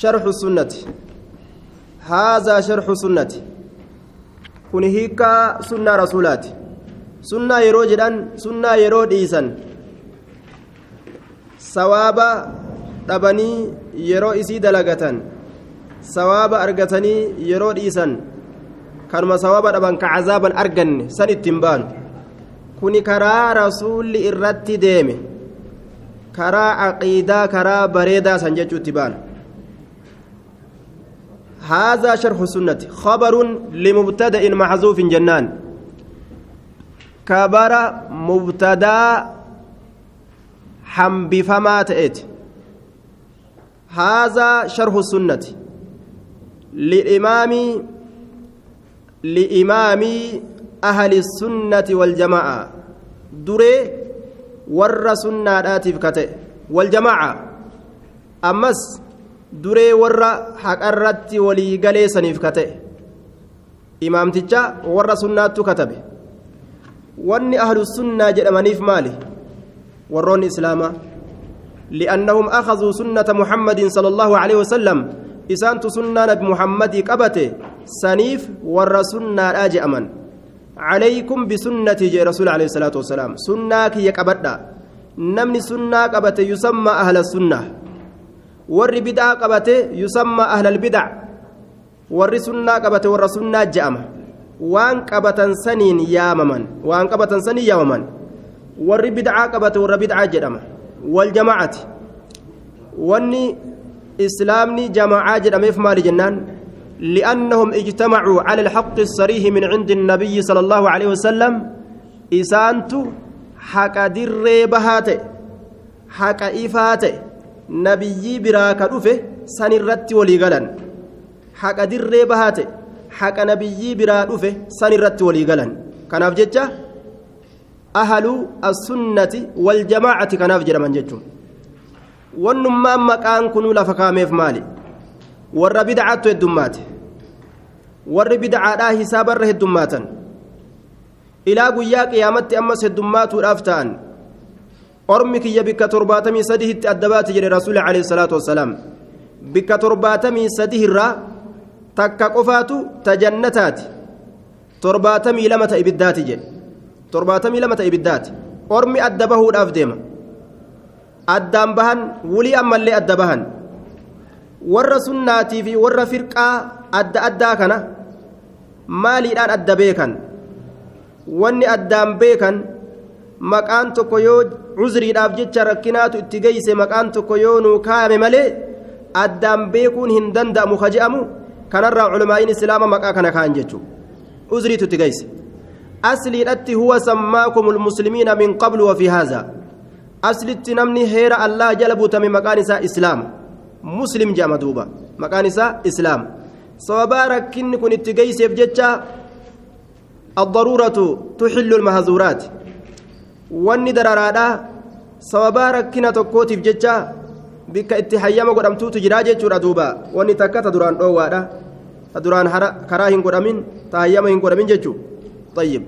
شرح السنة هذا شرح سنة كن هيكا سنة رسولات سنة يرو جدان سنة يرو ديسان sawaaba dhabanii yeroo isii dalagatan sawaaba argatanii yeroo dhiisan kanuma sawaaba dhaban ka cazaaban arganne san ittiin baanu kuni karaa rasuulli irratti deeme karaa aqiidaa karaa bareedaa san jechuu itti baanu هذا شرح السنة خبر لمبتدأ محذوف جنان. كبر مبتدأ حنبفما تأتي هذا شرح السنة لإمام لإمام أهل السنة والجماعة. دري ور سنة آتف والجماعة. أمس الرت ولي قلي سنيف كتئ إمام تجا ور سنة كتبه واني أهل السنة جرمانيف مالي warroonni islaamaa li'annahum akhaduu sunnata muhammadin sala allahu aleyhi wasalam isaantu sunnaa nabi muhammadii qabate saniif warra sunnaadhaa je'aman calaykum bisunnatii jee rasuul aleyhi salaatu wasalaam sunnaa kiyya qabadha namni sunnaa qabate yusammaa ahla sunnaa warri bid'aa qabate yusammaa ahla albidac warri sunnaa qabate warra sunnaa je'ama waan qabatan saniin yaamaman waan qabatan saniin yaamaman warri bid'aa qabate warra bid'aa jedhama waljamaacati wanni islaamni jamaacaa jedhameef maali jennaan لأنهم اجتمعوا على الحق الصريح من عند النبي صلى الله عليه وسلم إسانتو حق در بهاته حق إفاته nabiyyii biraa ka dhufe san irratti walii galan. Haqa dirree bahate haqa nabiyyii biraa dhufe san irratti walii galan. Kanaaf jecha ahaluu assunnati waljamaacati kanaaf jedhaman jechuun. Wannummaan maqaan kunuu lafa kaameef maali? Warra bidcaattu heddummaate. Warri bidcaadhaa hisaabarra heddummaatan. Ilaa guyyaa qiyaamatti ammas heddummaatuudhaaf ta'an. ترباتمي سده الدبات جري رسول عليه الصلاة والسلام بك ترباتمي سده الرا تكا قفاتو تجنتات ترباتمي لمة إبدات جري torbaatamii lama ta'e ibiddaati ormi adda bahuudhaaf deema addaan bahan wulii ammallee adda bahan warra sunnaatii fi warra firqaa adda addaa kana maaliidhaan adda beekan wanni addaan beekan maqaan tokko yoo cuzriidhaaf jecha rakkinaatu itti geeyse maqaan tokko yoo nuu kaayame malee addaan beekuun hin danda'amu ka je'amu kanarraa culamaa'iin islaama maqaa kana kaan jechuudha cuzriitu itti geeyse. أسلي هو سماكم المسلمين من قبل وفي هذا أسلت نمني هير الله جلبوا تم مكان إسلام مسلم جاء مدوبة مكان إسلام صوابارك كن كن اتقيس يفجتشا الضرورة تحل المهزورات wanni dararaadhaa sababa rakkina tokkootiif jecha bikka itti hayyama godhamtuutu jiraa jechuudha duuba. Wanni takka ta duraan dhoowwaadha. Ta duraan karaa hin godhamin ta hayyama hin godhamin jechuu tayyib.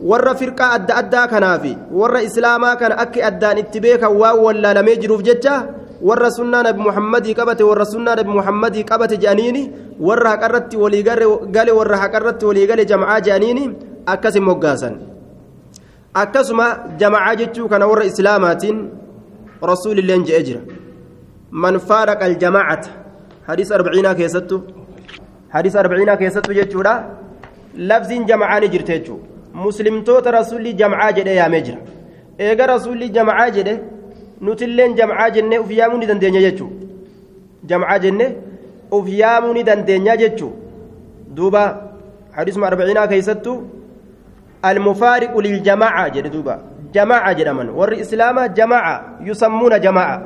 Warra firqaa adda addaa kanaafi warra islaamaa kana akki addaan itti beekan waan wallaalamee jiruuf jecha warra sunnaa nabi muhammadii qabate warra sunnaa nabi muhammadii qabate je'aniini warra haqarratti walii warra haqarratti walii gale jam'aa je'aniini akkas hin moggaasan. Akkasuma jamacaa jechuu kana warra islaamaatiin rasuulilleen je'ee jira. Man faaraqa aljamacata hadiis arbiciinaa keessattu hadiis arbiciinaa keessattu jechuudha. Labsiin jamacaa ni jirte jechuudha muslimtoota rasuulli jamacaa jedhee yaamee jira. Eega rasuulli jamacaa jedhe nutilleen jamacaa jennee uf yaamuu ni dandeenya jechuudha jamacaa jennee uf yaamuu ni dandeenya jechuudha duuba hadiisuma arbiciinaa keessattu المفارق للجماعة جد دوبا. جماعة جدمن ور إسلام جماعة يسمون جماعة.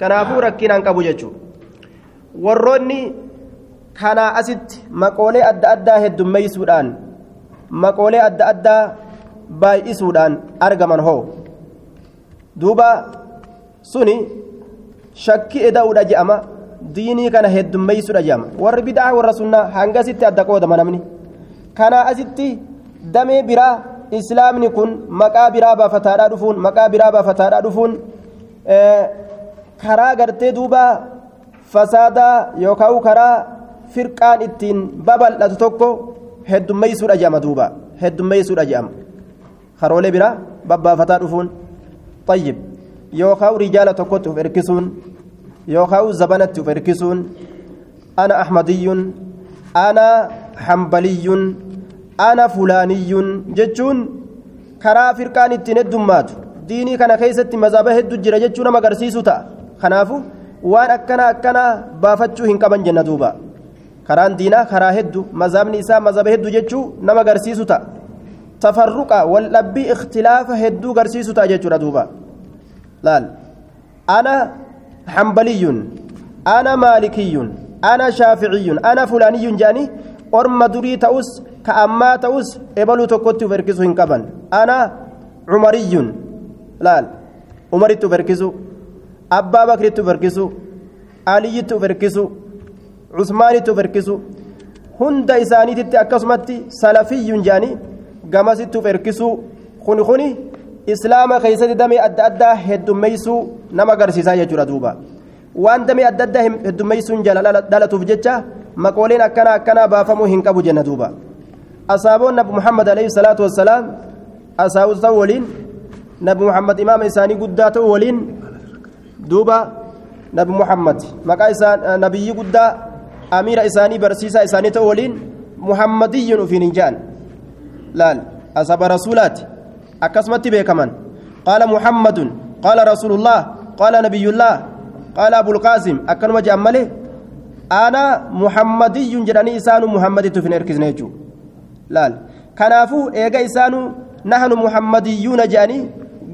كنافو ركنا قبو جتشو وروني كان أسد مقولي أدى أدى هدمي سودان. مقولي أدى أدى باي سودان. أرجمن هو. دوبا سني شكي إداودا جأما. diinii kana heddummeessuudha jedhama warri bid'aa warra sunnaa hanga sitti adda qoodama namni kana asitti damee biraa islaamni kun maqaa biraa baafataadhaa dhufuun maqaa biraa baafataadhaa dhufuun karaa gartee duuba fasaadaa yookaan karaa firqaan ittiin babal'atu tokko heddummeessuudha je'ama duuba heddummeessuudha je'ama karoolee biraa babbaafataa dhufuun xayyib yookaan rijaala tokkotti of erkisuun yookaan zabanatti of erkisuun ana ahmadiyyuun ana hambaliyyuun. Ana fulaaniyyuun jechuun karaa firqaan ittiin heddummaatu diinii kana keessatti mazaba hedduu jira jechuu nama agarsiisu ta'a kanaafu waan akkana akkana baafachuu hin qaban jenna duuba karaan diinaa karaa hedduu mazabni isaa mazaba hedduu jechuu nama agarsiisu ta'a tafarruqa waldhabbii ikhtilaafa hedduu agarsiisu ta'a jechuudha duuba laal ana hambaliyyuun ana maalikiyyuun ana shaaficiyyuun ana fulaaniyyuun jedhanii orma durii ta'us ka ammaa ta'us ebaluu tokkotti uf erkisuu hin qaban ana cumariyyuun laal umaritti uf erkisu abbaa bakritti uf erkisu aliyyitti uf erkisu cusmaanitti uf erkisu hunda isaaniititti akkasumatti salafiyyuun jedhanii gamasitti uf erkisu kuni kuni islaama keessatti damee adda addaa heddummeessuu nama agarsiisaa jechuudha duuba waan damee adda addaa heddummeessuun jala dhalatuuf jecha maqooleen akkana akkanaa baafamuu hin qabu jenna duuba muhammad alayhi salaatu wassalaam asaabota ta'u waliin nabi muhammad imaama isaanii guddaa ta'u waliin duuba nabi muhammad maqaa isaa nabiyyi guddaa amiira isaanii barsiisaa isaanii ta'u waliin muhammadiyyuun ufiin hin ja'an laal asaaba rasuulaati akkasumatti beekaman qaala muhammadun qaala rasuulullah qaala nabiyullah qaala abulqaasim akkanuma je'an malee ana muhammadiyyuun jedhanii isaanu muhammaditti ufin erkisne jechuudha laal kanaafuu eega isaanu nahnu muhammadiyyuuna jedhanii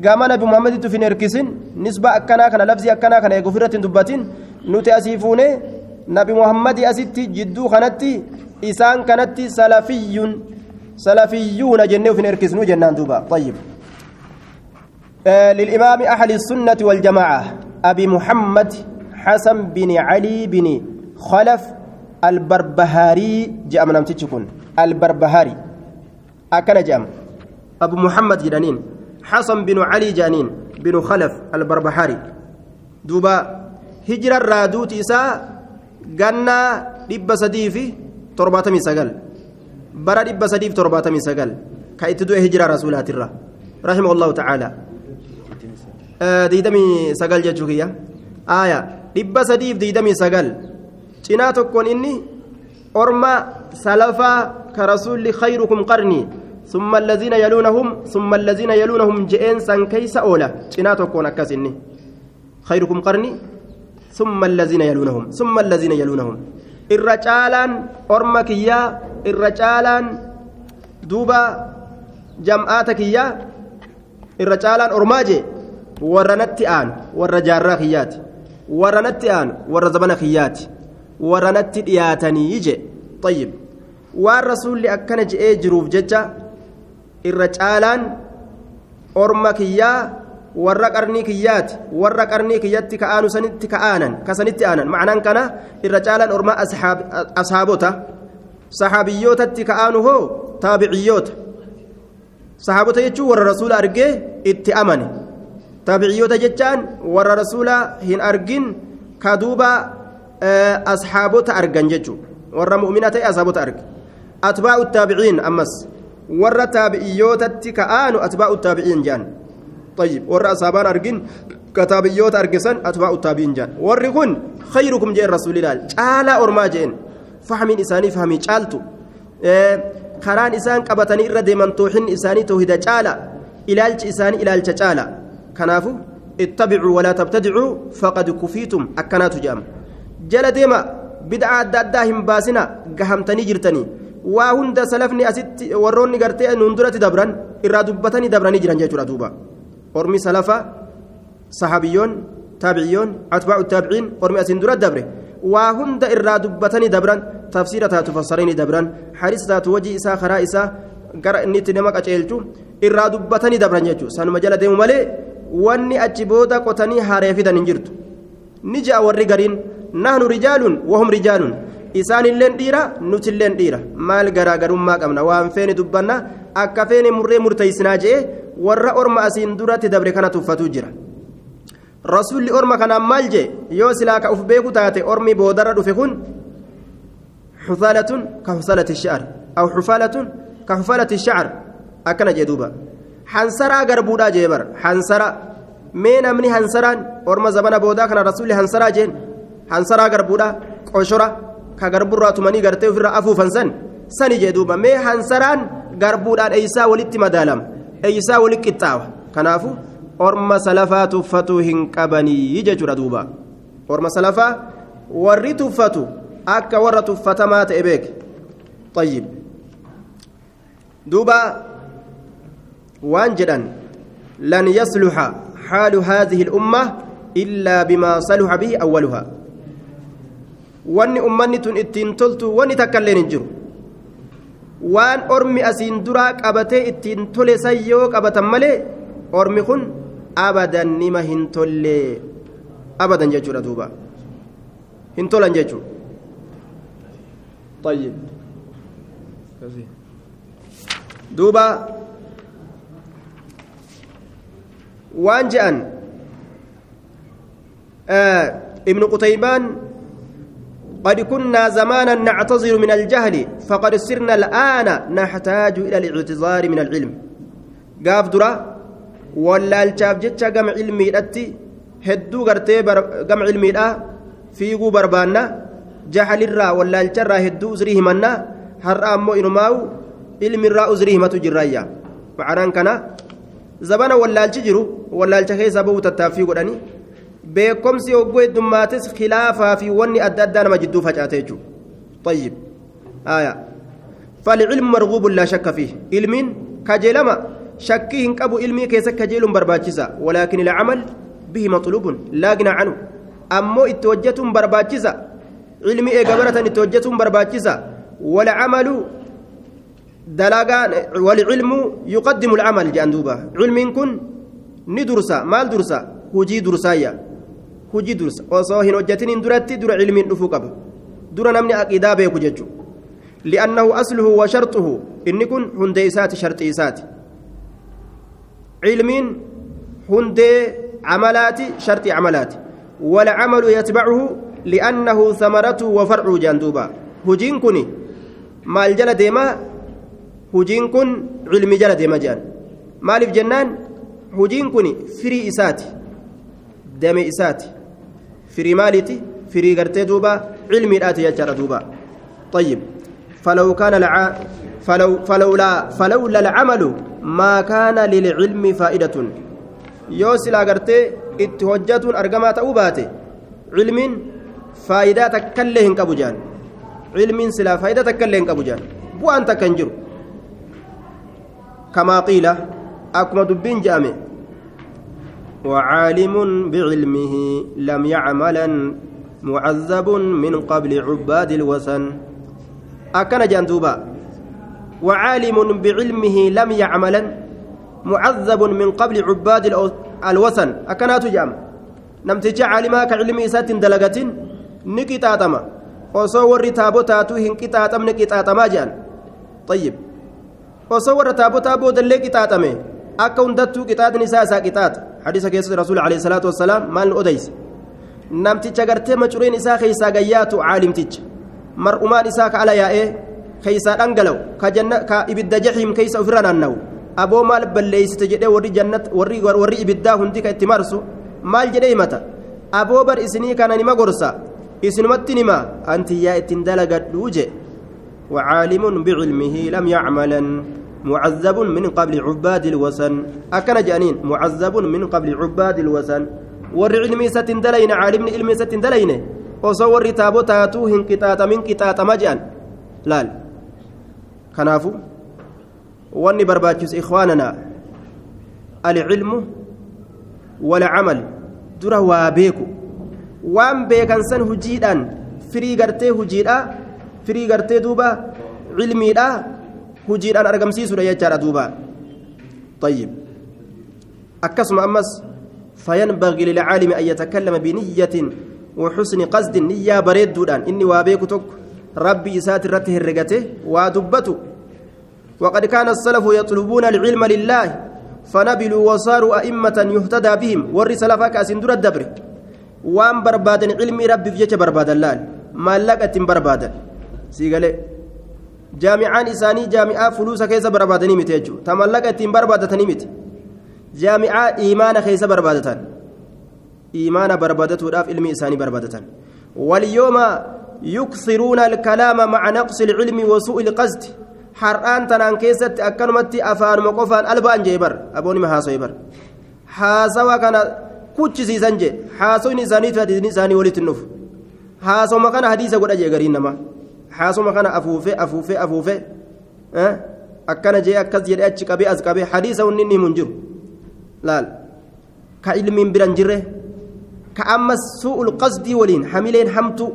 gama nabi muhammaditti ufin erkisin nisba akkanaa kana labsii akkanaa kana eega ofirratti hin dubbatin nuti asii fuunee nabi muhammadi asitti jidduu kanatti isaan kanatti salafiyyuun salafiyyuuna jennee ufin erkisnuu jennaan duuba طيب آه للإمام أهل السنة والجماعة أبي محمد حسن بن علي بن خلف البربهاري جاء من أمتشكون البربهاري. أكن جام. أبو محمد جنانين. حسن بن علي جانين بن خلف البربهاري. دوبا هجر الرادوت إساء قنا دب سديفي ترباتمي سقل برا دب سديف ترباتمي سقل كأيتدو هجر رسولات الرا. رحمه الله تعالى. آه ديدمي سقل جاتشوكيا آية. دب سديف ديدمي سقل cinaa tokkoon orma ka rasuulli khayrukum qarnii ثم الذين يلونهم ثم الذين يلونهم جئين سان كيس أولى جنا تكون أكاسني خيركم قرني. ثم الذين يلونهم ثم الذين يلونهم. الرجالان أرمكيا الرجالان دوبا جمعاتكيا الرجالان أرماجي ورنتي آن ورجارا خيات ورنتي آن ورزبنا خيات ورنتي دياتني يجي طيب. Waan rasuulli akkana je'ee jiruuf jecha irra caalaan orma kiyyaa warra qarnii kiyyaati warra qarnii kiyyatti ka'aanu sanitti ka'aanan kasanitti aanan macnaan kana irra caalaan orma ashaabota sahaabiyyootatti ka'aanu hoo taabiciyyoota sahaabota jechuun warra rasuula argee itti amane taabiciyyoota jechaan warra rasuula hin argin ka duuba ashaabota argan jechuudha warra mu'mina ta'e ashaabota arge أتباع التابعين أمس. ور تابعيوت كآن أتباع التابعين جان. طيب ور أصابان أرجن كتابعيوت أرجسن أتباع التابعين جان. ور كن خيركم جاء الرسول الله تعالى أرما جين فهمين إساني فهمي چالتو إيه خران إسان قبتني إرد من توحن إساني توحيد چالا إلالج إساني إلالج چالا كنافو اتبعوا ولا تبتدعوا فقد كفيتم. أكنات جام. جل ديما بدعة داداهم باسنا قهمتني جرتني. Waa hunda salafni asitti warroonni gartee nuun duratti dabran irraa dubbatanii dabranii jiran jechuudha duuba ormi salafa sahabiyyoon taabiciyyoon atbaa'u taabiciin ormi asiin dura dabre waa hunda irraa dubbatanii dabran tafsiira taatu fassaranii dabran hadiisa taatu wajii isaa karaa isaa gara inni itti nama qaceelchu irraa dubbatanii dabran jechuudha sanuma jala deemu malee wanni achi booda qotanii haaree fidan hin jirtu ni ja'a warri gariin nahnu rijaalun wahum rijaalun isaanilleen dhiira nutilleen dhiira maal garaagarummaa qabna waan feene dubbanna akka feene murree murteessinaa jee warra orma asiin duratti dabre kana tuffatuu jira rasuulli orma kanaan maal jee yoo silaa ka uf beeku taate ormi boodarra dhufe kun xufaalatun ka xufaalati shacar aw xufaalatun ka xufaalati shacar akkana jee duuba hansaraa garbuudhaa jee bar hansara mee namni hansaraan orma zabana boodaa kana rasuulli hansaraa jeen hansaraa garbuudhaa qoshora ka garburraa tumanii gartee ofirra afuufan san sani jee duuba mee hansaraan garbuudhaan eeysaa walitti madaalama eeysaa walitti qixxaawa kanaafu orma salafaa tuffatuu hin qabanii jechuudha duuba orma salafaa warri tuffatu akka warra tuffatamaa ta'e beeke طيب دوبا وان جدا لن يصلح حال هذه الأمة إلا بما صلح به أولها وان أمني اتين تلتو وان تكلين الجرو وان أرمي أسين دراك أبتي اتين تولي سيوك أبتا ملي أرمي خن أبدا نما هنتولي أبدا جيجورا دوبا هنتولا جيجو طيب دوبا waan je'an ابن قتيبان قد كنا زمانا نعتذر من الجهل فقد صرنا الآن نحتاج إلى الاعتذار من العلم. قاف درا ولا الشاب جتشا قم علمي الأتي هدو قرتي قم علمي الأ فيقو بربانا جهل الرا ولا الشرا هدو أزريه منا هر أمو إنماو علم الرا أزريه ما تجرايا معناه كنا zabana wallaalchi jiru wallaalcha keessa bahuu tattaaffii godhanii beekomsi hogguu heddummaatis khilaafaa fi wanni adda addaa nama jidduu facaate jechuudha طيب آية فالعلم مرغوب لا شك فيه علم كجلما شكيه كبو علمي كيس كجيل برباجسا ولكن العمل به مطلوب لا غنى عنه أمو اتوجت برباجسا علمي إيقابرة اتوجت برباجسا والعمل dalagaan walcilmu yuqaddimu alcamal jedhan duuba cilmiin kun ni dursa maal dursa hujii dursa osoo hin hojjetiniin duratti dura cilmiin dhufuu qaba dura namni aqiidaa beeku jechu li'annahu asluhu wa sharxuhu inni kun hundee isaati sharxii isaati cilmiin hundee camalaati sharxii camalaati والعمل يتبعه لأنه ثمرته وفرعه جندوبا هجين كني مال جل ديما hujiin kun cilmi jala deema jedhan maaliif jennaan hujiin kun firii isaati dame isaati firii maaliiti firii gartee duuba? Cilmiidhaati jechaadha duuba. طيب فلو كان الع... فلو فلولا فلولا العمل ما كان للعلم فائدة يوسلا غرتي اتهجت ارغما تؤباته علم فائدة تكلهن كبجان علم سلا فائدة تكلهن كبجان بو أنت كنجر كما قيل أكما دبين جامع وعالم بعلمه لم يعملا معذب من قبل عباد الوثن. أكن جندوبا. وعالم بعلمه لم يعملا معذب من قبل عباد الوثن. أكنات جام. نمتج عالما كعلم إسات دلقة نكتاتما وصور تابوتاتو هنكتاتم نكتاتما جان. طيب. boodallee qixaaxame akka hundattuu qixaaxni isaa isaa qixaaxa hadiisa keessatti rasuul alayhi salaatu wassalaam maal nu odeyse namticha gartee macureen isaa keeysaa gayyaatu caalimticha mar'umaan isaa ka ala yaa'ee keeysaa dhangala'u ka ibidda jahiim keeysa ofirra naanna'u aboo maal balleeysite jedhee warri jannat warri ibiddaa hundi ka itti marsu maal jedhee himata aboo bar isinii kana nima gorsa isinumatti nima antiyyaa ittiin dalagadhuu je وعالم بعلمه لم يعملا معذب من قبل عباد الوثن. أكن جانين معذب من قبل عباد الوثن. ور علمي ستندلين عالم علمي ستندلين. وصور تابوتاتو هنكتات من كتات مجان. لال. كنافو واني برباتشس إخواننا. العلم والعمل. درا وابيكو. وان بيكن سن هجيدان. فري غرتي هجيدا. firii gartee duuba cilmiidha hujiidhaan argamsiisuudha jechaadha duuba. طيب أكسم أمس فينبغي للعالم أن يتكلم بنية وحسن قصد نية بريد دودان إني وابيك تك ربي إسات رته الرقته ودبته وقد كان السلف يطلبون العلم لله فنبلوا وصاروا أئمة يهتدى بهم ورّي سلفا كاسين دور الدبر وان بربادا علمي ربي في بربادا لال ما لقت بربادا سيقالي jaamicaan isaanii jaami'aa fuluusa keessa barbaadanii miti jechuudha tamallaqa ittiin barbaadatanii miti jaami'aa imaana keessa barbaadatan imaana barbaadatuudhaaf ilmi isaanii barbaadatan walyooma yuksiruuna alkalaama maca naqsi ilcilmi wasuu'i ilqasdi har'aan tanaan keessatti akkanumatti afaanuma qofaan alba'an jee bar aboonima haaso'e bar haasawa kana kuchisiisan jee haasoyni isaaniitu hadiisni isaanii walitti hin dhufu haasoma kana hadiisa godha jee gariin namaa haasoma kana afuufee afuufee afuufee akkana jee akkas jedhee achi qabee as qabee hadiisa wanni inni himu hin jiru laal ka ilmiin biran jirre ka ammas su'ul qasdii waliin hamileen hamtu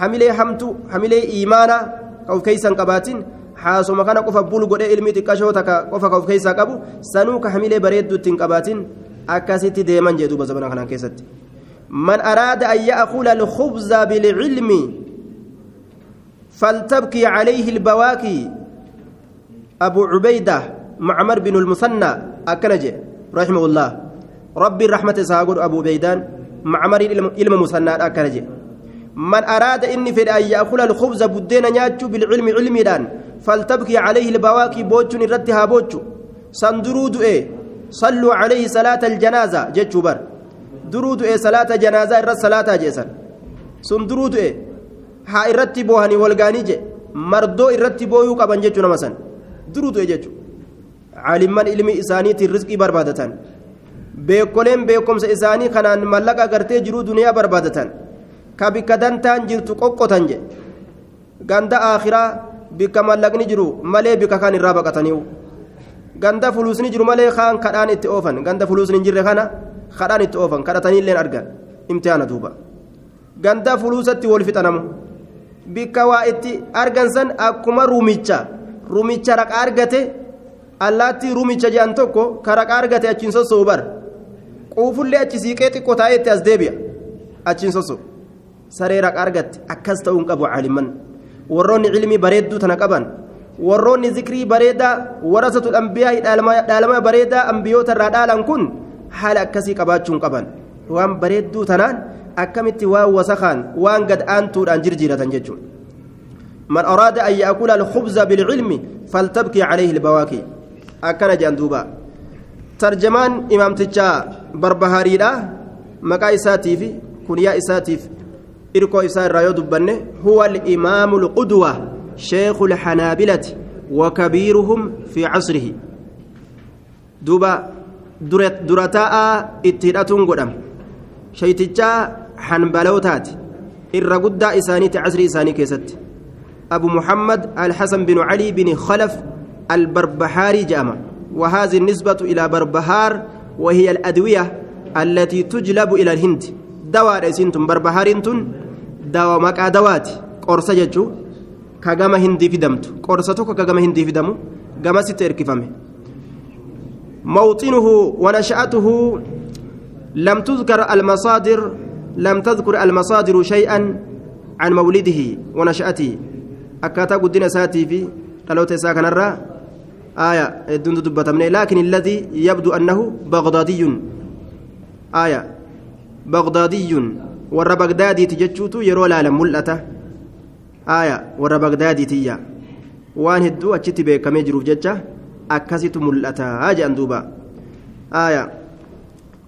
hamilee hamtu hamilee imaanaa ka of keeysan qabaatin haasoma kana qofa bul godhee ilmi xiqqashoo takka qofa ka of keeysaa qabu sanuu ka hamilee bareedduu ittiin qabaatin akkasitti deeman jee duuba zabana kanaan keessatti man araada an ya'kula alkhubza bilcilmi فلتبكي عليه البواكي. أبو عبيدة معمر بن المثنى أكنج رحمه الله. ربي الرحمة ساقر أبو بيدان معمر إلم مثنى أكنج من أراد إني في أن يأكل الخبز بدين نياتشو بالعلم علمي دان فلتبكي عليه البواكي بوتشو نردها بوتشو. سندرود إيه؟ صلوا عليه صلاة الجنازة جتشو بر. درود إيه صلاة جنازة الرد صلاة جيسان سندرود إيه؟ Haa irratti boohanii walgaanii je mardoo irratti booyuu qaban jechuu nama san. Duruutu jechu caalimman ilmi isaaniitiin rizqii barbaadatan. Beekoleen beekomsa isaanii kanaan mallaqa gartee jiruu duniyaa barbaadatan. Ka bikka dantaan jirtu qoqqotan je ganda aakhiraa bikka mallaqni jiru malee bikka kan irraa baqataniiwu ganda fuluusni jiru malee kaan kadhaan itti oofan. Ganda fuluusni jirre kana kadhaan itti oofan. Kadhataniilleen argan. Imtihaana duuba. Ganda fuluusatti wal fixanamu bikka waa itti argan san akkuma rumicha. Rumicha raqa argate allaattii rumicha jedhan tokko ka raqa argate achiin sossoo bar quufullee achi siiqee xiqqoo taa'eetti as deebi'a. Achiin sossoo saree raqa argatte akkas ta'uun qabu caalimman warroonni cilmii bareedduu tana qaban. Warroonni zikrii bareedaa warasatu dhambiyaa dhaalama bareedaa ambiyoota irraa dhaalan kun haala akkasii qabaachuun qaban. Waan bareedduu tanaan akkamitti waan wasakaan waan gad aantuudhaan jirjiiratan jechuun man araada an yaakula alkhubza bilcilmi faltabkii calayhi ilbawaakii akkana jedhan duuba tarjamaan imaamtichaa barbahaariidha maqaa isaatiif kunyaa isaatiif irkoo isaa irraa yoo dubbanne huwa alimaamu lqudwa sheekhu lxanaabilati وكبيرهم في عصره دوبا درتاء اتهدتون قدام شيتجا حنبلوتات الرقدة إسانية عصر إساني كيست. أبو محمد الحسن بن علي بن خلف البربهاري جامع. وهذه النسبة إلى بربهار وهي الأدوية التي تجلب إلى الهند. دواء سنتم بربهارنتم دواء مكا دوات قرصة ججو. كجما هندي في دمت. قرصة كجما هندي في دمو. جما ستير كفامه موطنه ونشأته لم تذكر المصادر لم تذكر المصادر شيئا عن مولده ونشأته. أكاتا قدنا ساتي في قالوا ساكن الرا آية لكن الذي يبدو أنه بغدادي. آية بغدادي ور بغدادي تجتشوتو يرو لا ملأته. آية ور بغدادي تيا. وان هدو أتشتي بكمي جروف جتشا. أكاسيتو ملأته. هاجي أندوبا. آية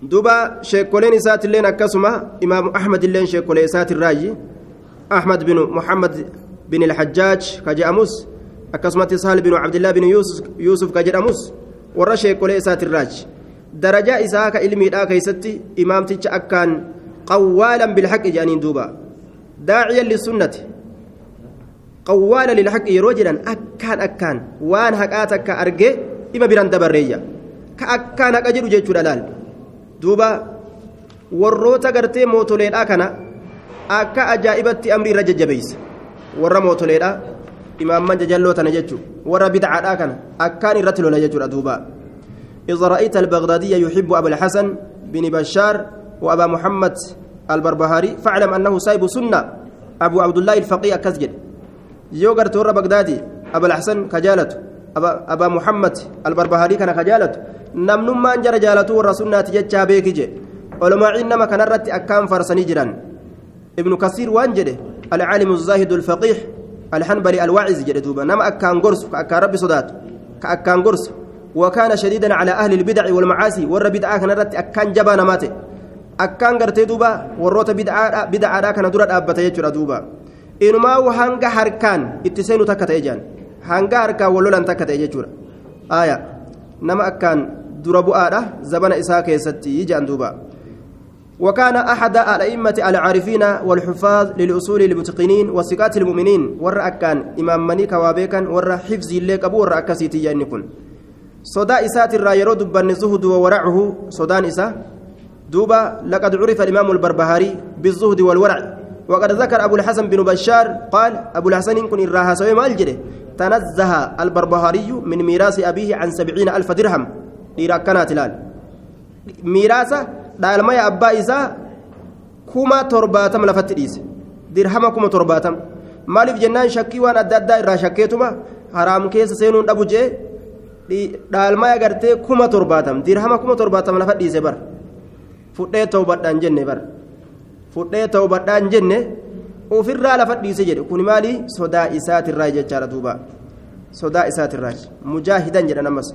duba sheekoleen isaatiilleen akkasuma imaamu ahmad illeen sheekolee isaatirraayi ahmad binu muhammad bin ilhajjaaj ka jedhamus akkasumatti sahal binu cabdillaa binu yuusuf ka jedhamus warra sheekolee isaatirraaji darajaa isaa ka ilmiidhaa keeysatti imaamticha akkaan qawwaalan bilhaqi jedhaniin duuba daaciyan lisunnati qawwaala lilhaqi yeroo jedhan akkaan akkaan waan haqaa takka arge ima biran dabarreeyya ka akkaan haqa jedhu jechuudha laal duuba warroota gartee mootoleedhaa kana akka ajaa'ibatti amrii irra jajjabeeysa warra mootoleedhaa imaamman jajalloo tana jechuun warra bidcaadhaa kana akkaan irratti lola jechuudha duuba إذا رأيت البغدادي يحب أبا الحسن بن بشار وأبا محمد البربهاري فاعلم أنه سايب سنة أبو عبد الله الفقيه كسجد يوغر تورا بغدادي أبا الحسن كجالته أبا, أبا محمد البربهاري كان كجالته namnummaan jara jaalatuu warra sunnaati jechaa beeki je olomaaciin nama kanarratti akkaan farsanii jiran ibnu kasiir waan jedhe alcaalimu zaahidu alfaqiix alhanbali alwaaciz jedhe duuba nama akkaan gorsu ka akkaan rabbi sodaatu ka akkaan gorsu وكان شديدا على أهل البدع والمعاصي ور بدعة كان رت أكان جبا نماته أكان قرتي دوبا وروت بدعة بدعة كان دورة أبتا يجرى دوبا إنما وهنجا هركان اتسينو تكتا يجان هنجا هركان ولولا تكتا يجرى آية نما أكان dura bu'aadha zabana isaa keessatti jaan duuba. وكان أحد الأئمة العارفين والحفاظ للأصول المتقنين وثقات المؤمنين ور أكان إمام مني كوابيكا ور حفظ الليك أبو ور أكسيتي ينكن صدا إسات الرايرو دبان الزهد وورعه صدان إسا دوبا لقد عرف الإمام البربهاري بالزهد والورع وقد ذكر أبو الحسن بن بشار قال أبو الحسن كن الراها سوي ما تنزه البربهاري من ميراث أبيه عن سبعين ألف درهم dhiira akkanaati ilaal miiraasa dhaalmaya abbaa isaa kuma torbaatama lafatti dhiise dirhama kuma torbaatama maaliif jennaan shakkii waan adda addaa irraa shakkeetuma haraam keessa seenuun dhabu jee dhaalmaya gartee kuma torbaatama dirhama kuma torbaatama lafa dhiise bar fudhee ta'ubadhaan jenne bar fudhee ta'ubadhaan jenne ofirraa lafa dhiise jedhe kun maali sodaa isaatirraa jechaadha duuba sodaa isaatirraa mujaahidan jedhan ammas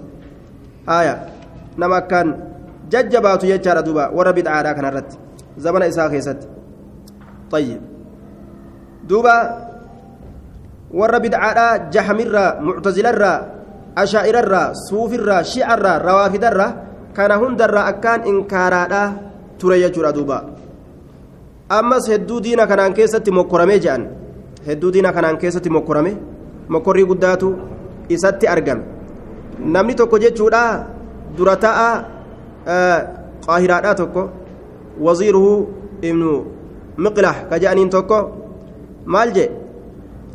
haya nama akkaan jajjabaatu jechaadha duuba warra bid'aadhaa kanarratti zamana isaa keessatti طيب دوبا warra bid'aadhaa jahamirraa muctazilarraa ashaa'irarraa suufirraa shi'arraa rawaafidarraa kana hundarraa akkaan inkaaraadhaa ture jechuudha duuba ammas hedduu diina kanaan keessatti mokkoramee jedhan hedduu diina kanaan keessatti mokkorame mokkorrii guddaatu isatti argame namni tokko jechuudha dura ta'a qaahiraadhaa tokko waziiruhu ibnu miqlah ka jedhaniin tokko maal jee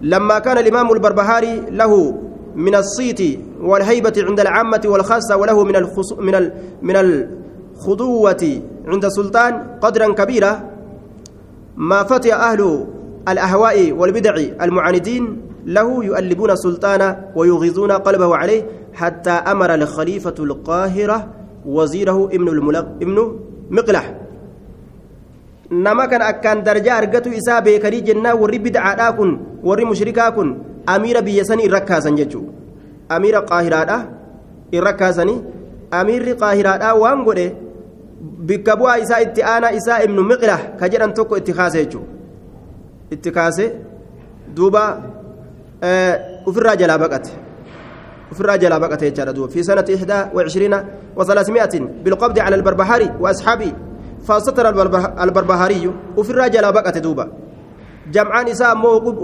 لما كان الإمام البربهاري له من الصيت والهيبة عند العامة والخاصة وله من الخص... من ال... من الخضوة عند السلطان قدرا كبيرا ما فتي أهل الأهواء والبدع المعاندين له يؤلبون السلطان ويغيظون قلبه عليه حتى أمر الخليفة القاهرة وزيره ابن الملق ابن مقلح isaa beekanii jennaa warri bid'aadhaa kun warri mushrikaa kun amiira biyya sanii irra kaasan jechuudha amiira qaahiraadhaa irra kaasanii amiirri qaahiraadhaa waan godhe bikka bu'aa isaa itti aanaa isaa ibnu miqlah ka jedhan tokko itti kaase jechuudha itti kaase duuba ofirraa jalaa baqate ofirraa jalaa baqate jechaadha duuba fi sanati ihdaa wa cishriina wa salaasimi'atin bilqabdi cala albarbahaari wa asxaabii فستر البربهاري وفي الرجل بقت دوبا جمعان إساء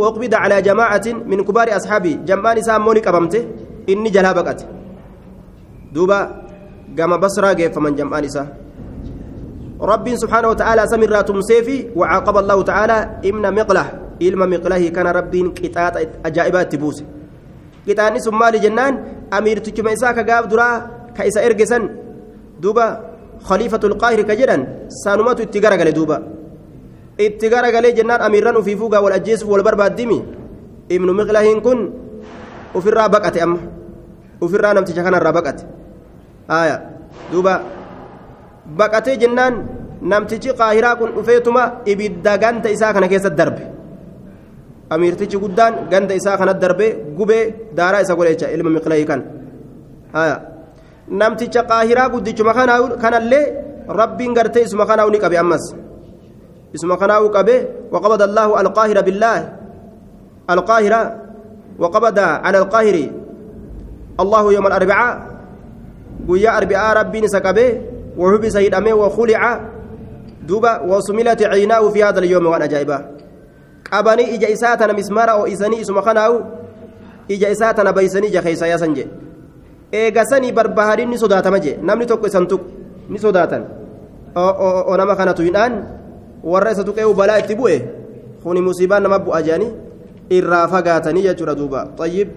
وقبض على جماعة من كبار أصحابه جمعان إساء موني قبمته إني جلها بقت دوبا قام بصرا فمن جمعان إساء رب سبحانه وتعالى سمر تمسيفي وعاقب الله تعالى إمن مقله إلما مقله كان رب كتات أجائبات تبوس. كتاني ثم جنان أمير تجمع إساء كقاب درا كإساء إرقسن. دوبا خليفة القاهر كجدًا سانومات اتقارا دوبا. اتقارا قال جنان أميران في فوقا والأجيس والبربا الدمي. ابن مغلهين كن وفي الرابقة أم. وفي الرانم تشكنا الرابقة. آية. دوبا بقتي جنان namtichi qaahiraa kun dhufeetuma ibidda ganda isaa kana keessa darbe amiirtichi guddaan ganda isaa kana darbe gubee daaraa isa godhe jecha ilma miqlayii kan namticha qaahiraa guddichuma kanallee rabbiin gartee isuma kanaa'u ni qabe ammas isuma kanaa'u qabe وقبض الله القاهرة بالله القاهرة وقبض على القاهر الله يوم الأربعاء قويا أربعاء ربي نسكبه وحبس يدمه وخلع دوبا وسملت عيناه في هذا اليوم وأنا جايبه tana mismaara oo'isanii isuma kanaa'u ija isaa tana baysanii ija keessa yaasan jedhe eegasanii barbahariin ni sodaatama jee namni tokko isan tuqu ni sodaatan o nama kana tuyidhaan warra isa tuqee balaa itti bu'e kuni musiibaan nama bu'a jedhanii irraa fagaatanii jechuudha duuba xayyib